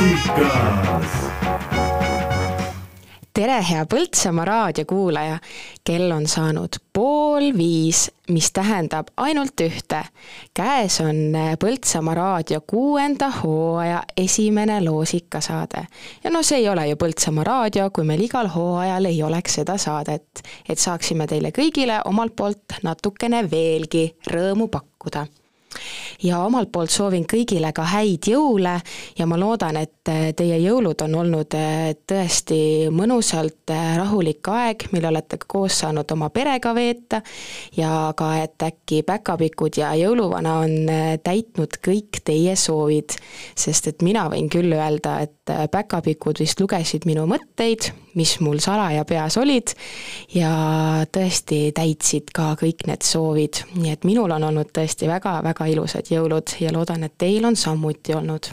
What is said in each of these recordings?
loosikas. tere, hea Põltsamaa raadiokuulaja. kell on saanud pool viis, mis tähendab ainult ühte. käes on Põltsamaa raadio kuuenda hooaja esimene loosikasaade. ja no see ei ole ju Põltsamaa raadio, kui meil igal hooajal ei oleks seda saadet, et saaksime teile kõigile omalt poolt natukene veelgi rõõmu pakkuda ja omalt poolt soovin kõigile ka häid jõule ja ma loodan, et teie jõulud on olnud eh, tõesti mõnusalt eh, rahulik aeg, mil olete koos saanud oma perega veeta ja ka, et äkki päkapikud ja jõuluvana on täitnud kõik teie soovid. sest et mina võin küll öelda, et päkapikud vist lugesid minu mõtteid, mis mul salaja peas olid ja tõesti täitsid ka kõik need soovid, nii et minul on olnud tõesti väga-väga ilusad jõulud ja loodan, et teil on samuti olnud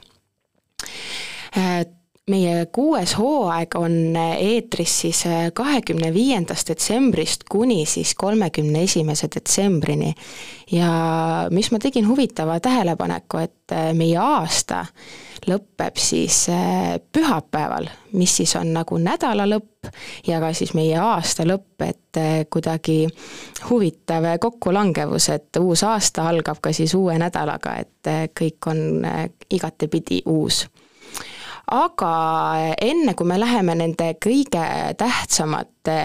meie kuues hooaeg on eetris siis kahekümne viiendast detsembrist kuni siis kolmekümne esimese detsembrini. ja mis ma tegin huvitava tähelepaneku, et meie aasta lõpeb siis pühapäeval, mis siis on nagu nädala lõpp ja ka siis meie aasta lõpp, et kuidagi huvitav kokkulangevus, et uus aasta algab ka siis uue nädalaga, et kõik on igatepidi uus aga enne, kui me läheme nende kõige tähtsamate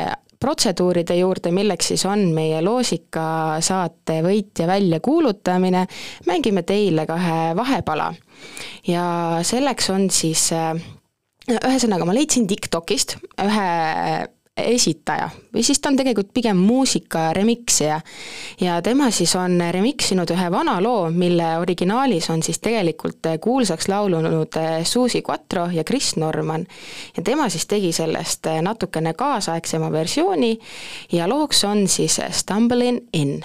protseduuride juurde, milleks siis on meie loosikasaate võitja väljakuulutamine, mängime teile ka ühe vahepala. ja selleks on siis ühesõnaga, ma leidsin TikTokist ühe esitaja või siis ta on tegelikult pigem muusika remiksija. ja tema siis on remiksinud ühe vana loo, mille originaalis on siis tegelikult kuulsaks laulunud Susi Quatro ja Chris Norman. ja tema siis tegi sellest natukene kaasaegsema versiooni ja looks on siis Stumbling in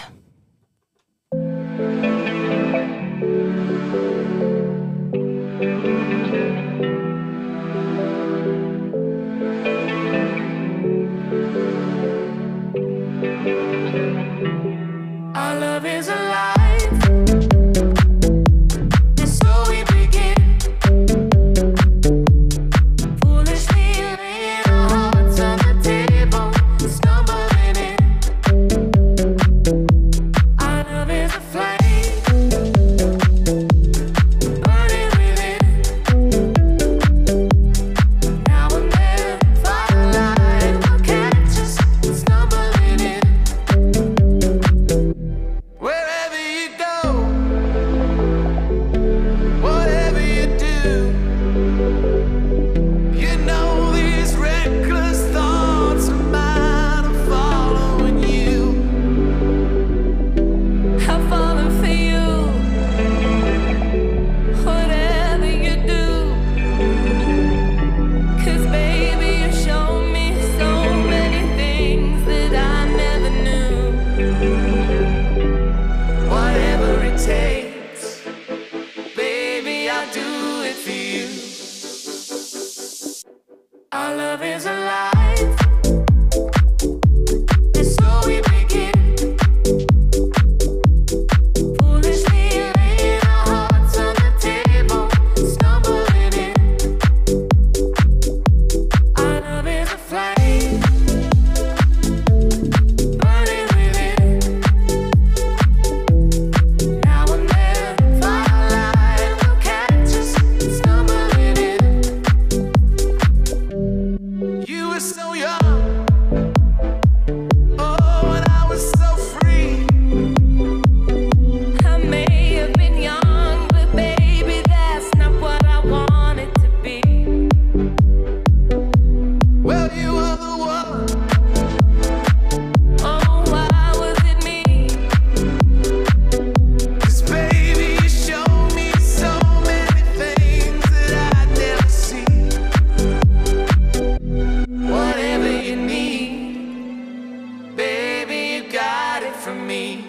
me.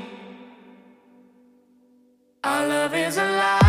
Our love is alive.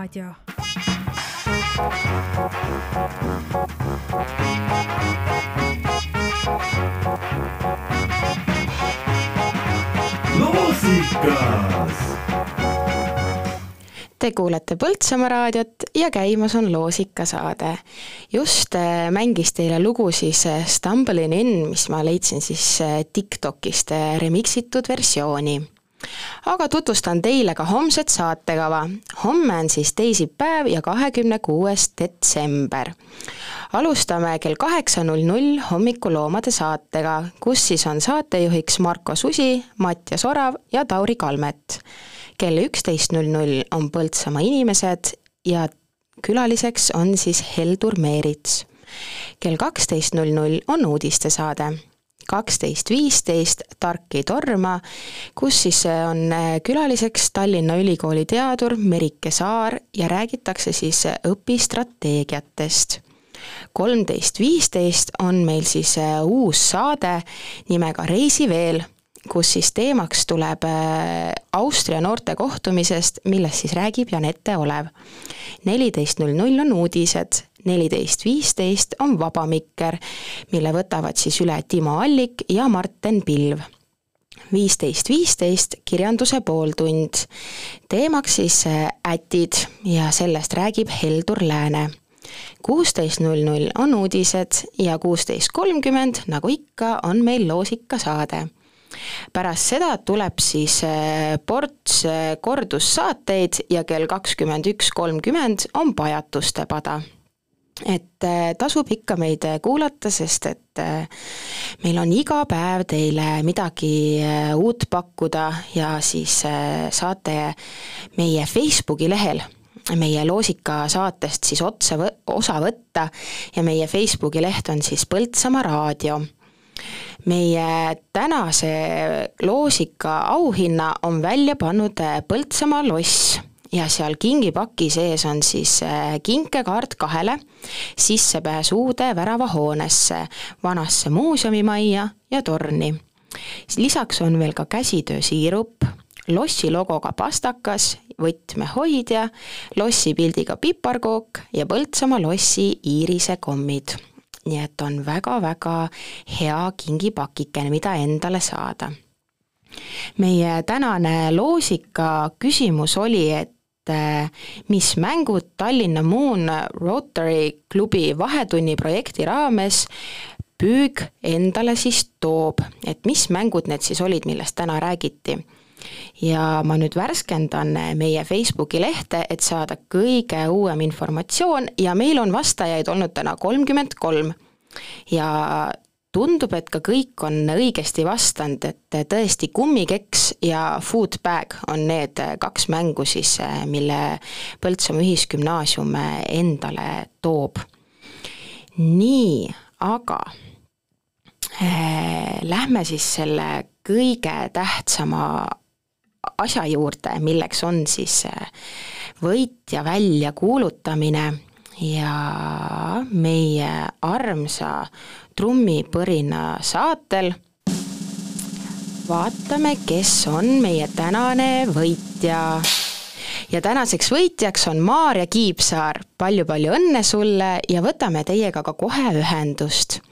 Raadio loosikas Te kuulete Põltsamaa raadiot ja käimas on loosikasaade. just äh, mängis teile lugu siis äh, Stumbling In, mis ma leidsin siis äh, TikTokist remixitud versiooni. Aga tutvustan teile ka homset saatekava. homme on siis teisipäev ja kahekümne kuues detsember alustame kell kaheksa null null hommikuloomade saatega, kus siis on saatejuhiks Marko Susi, Mattias Orav ja Tauri Kalmet. kell üksteist null null on Põltsamaa inimesed ja külaliseks on siis Heldur Meerits. kell kaksteist null null on uudistesaade kaksteist viisteist Tark ei torma, kus siis on külaliseks Tallinna Ülikooli teadur Merike Saar ja räägitakse siis õpistrateegiatest kolmteist viisteist on meil siis uus saade nimega Reisi veel, kus siis teemaks tuleb Austria noorte kohtumisest, millest siis räägib Janette Olev. neliteist null null on uudised, neliteist viisteist on Vaba Mikker, mille võtavad siis üle Timo Allik ja Marten Pilv viisteist viisteist kirjanduse pooltund. teemaks siis äh, ätid ja sellest räägib Heldur Lääne kuusteist null null on uudised ja kuusteist kolmkümmend, nagu ikka, on meil loosikasaade. pärast seda tuleb siis äh, ports äh, kordussaateid ja kell kakskümmend üks kolmkümmend on pajatuste pada et äh, tasub ikka meid kuulata, sest et meil on iga päev teile midagi uut pakkuda ja siis saate meie Facebooki lehel meie Loosika saatest siis otse võ-, osa võtta ja meie Facebooki leht on siis Põltsamaa raadio. meie tänase Loosika auhinna on välja pannud äh, Põltsamaa loss ja seal kingipaki sees on siis äh, kinkekaart kahele, sissepääs uude väravahoonesse, vanasse muuseumimajja ja torni. lisaks on veel ka käsitöösiirup, lossi logoga pastakas, võtmehoidja, lossi pildiga piparkook ja Põltsamaa lossi iirisekommid. nii et on väga-väga hea kingipakikene, mida endale saada. meie tänane loosika küsimus oli, et eh, mis mängud Tallinna Moon Rotary klubi vahetunni projekti raames püüg endale siis toob, et mis mängud need siis olid, millest täna räägiti? Ja ma nüüd värskendan meie Facebooki lehte, et saada kõige uuem informatsioon. Ja meil on vastajaid olnud täna kolmkümmend kolm. ja tundub, et ka kõik on õigesti vastanud, et tõesti kummikeks ja foodbag on need kaks mängu siis, mille Põltsamaa Ühisgümnaasium endale toob. nii, aga äh, lähme siis selle kõige tähtsama asja juurde, milleks on siis äh, võitja väljakuulutamine ja meie armsa trummipõrina saatel vaatame, kes on meie tänane võitja ja tänaseks võitjaks on Maarja Kiipsaar palju,. palju-palju õnne sulle ja võtame teiega ka kohe ühendust.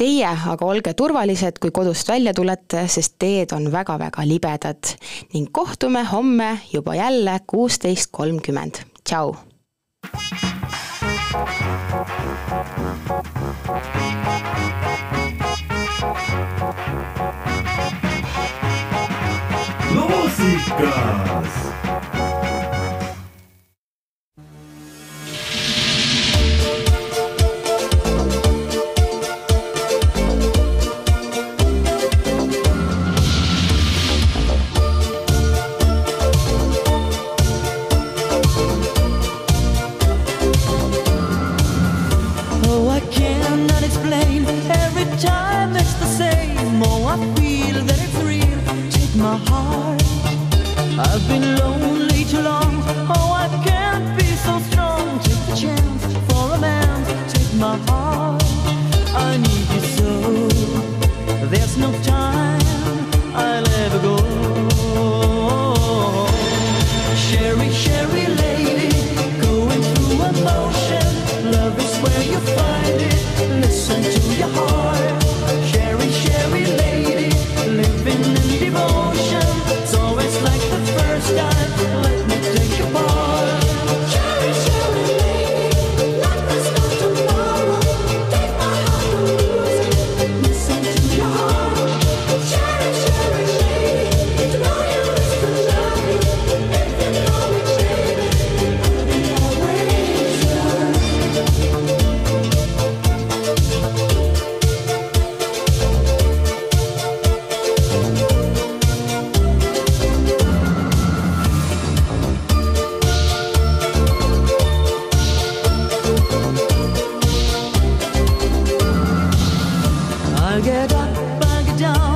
Teie aga olge turvalised, kui kodust välja tulete, sest teed on väga-väga libedad ning kohtume homme juba jälle kuusteist kolmkümmend. tšau! loosikas Música time it's the same. Oh, I feel that it's real. Take my heart. I've been lonely too long. Oh, I get up, I get down.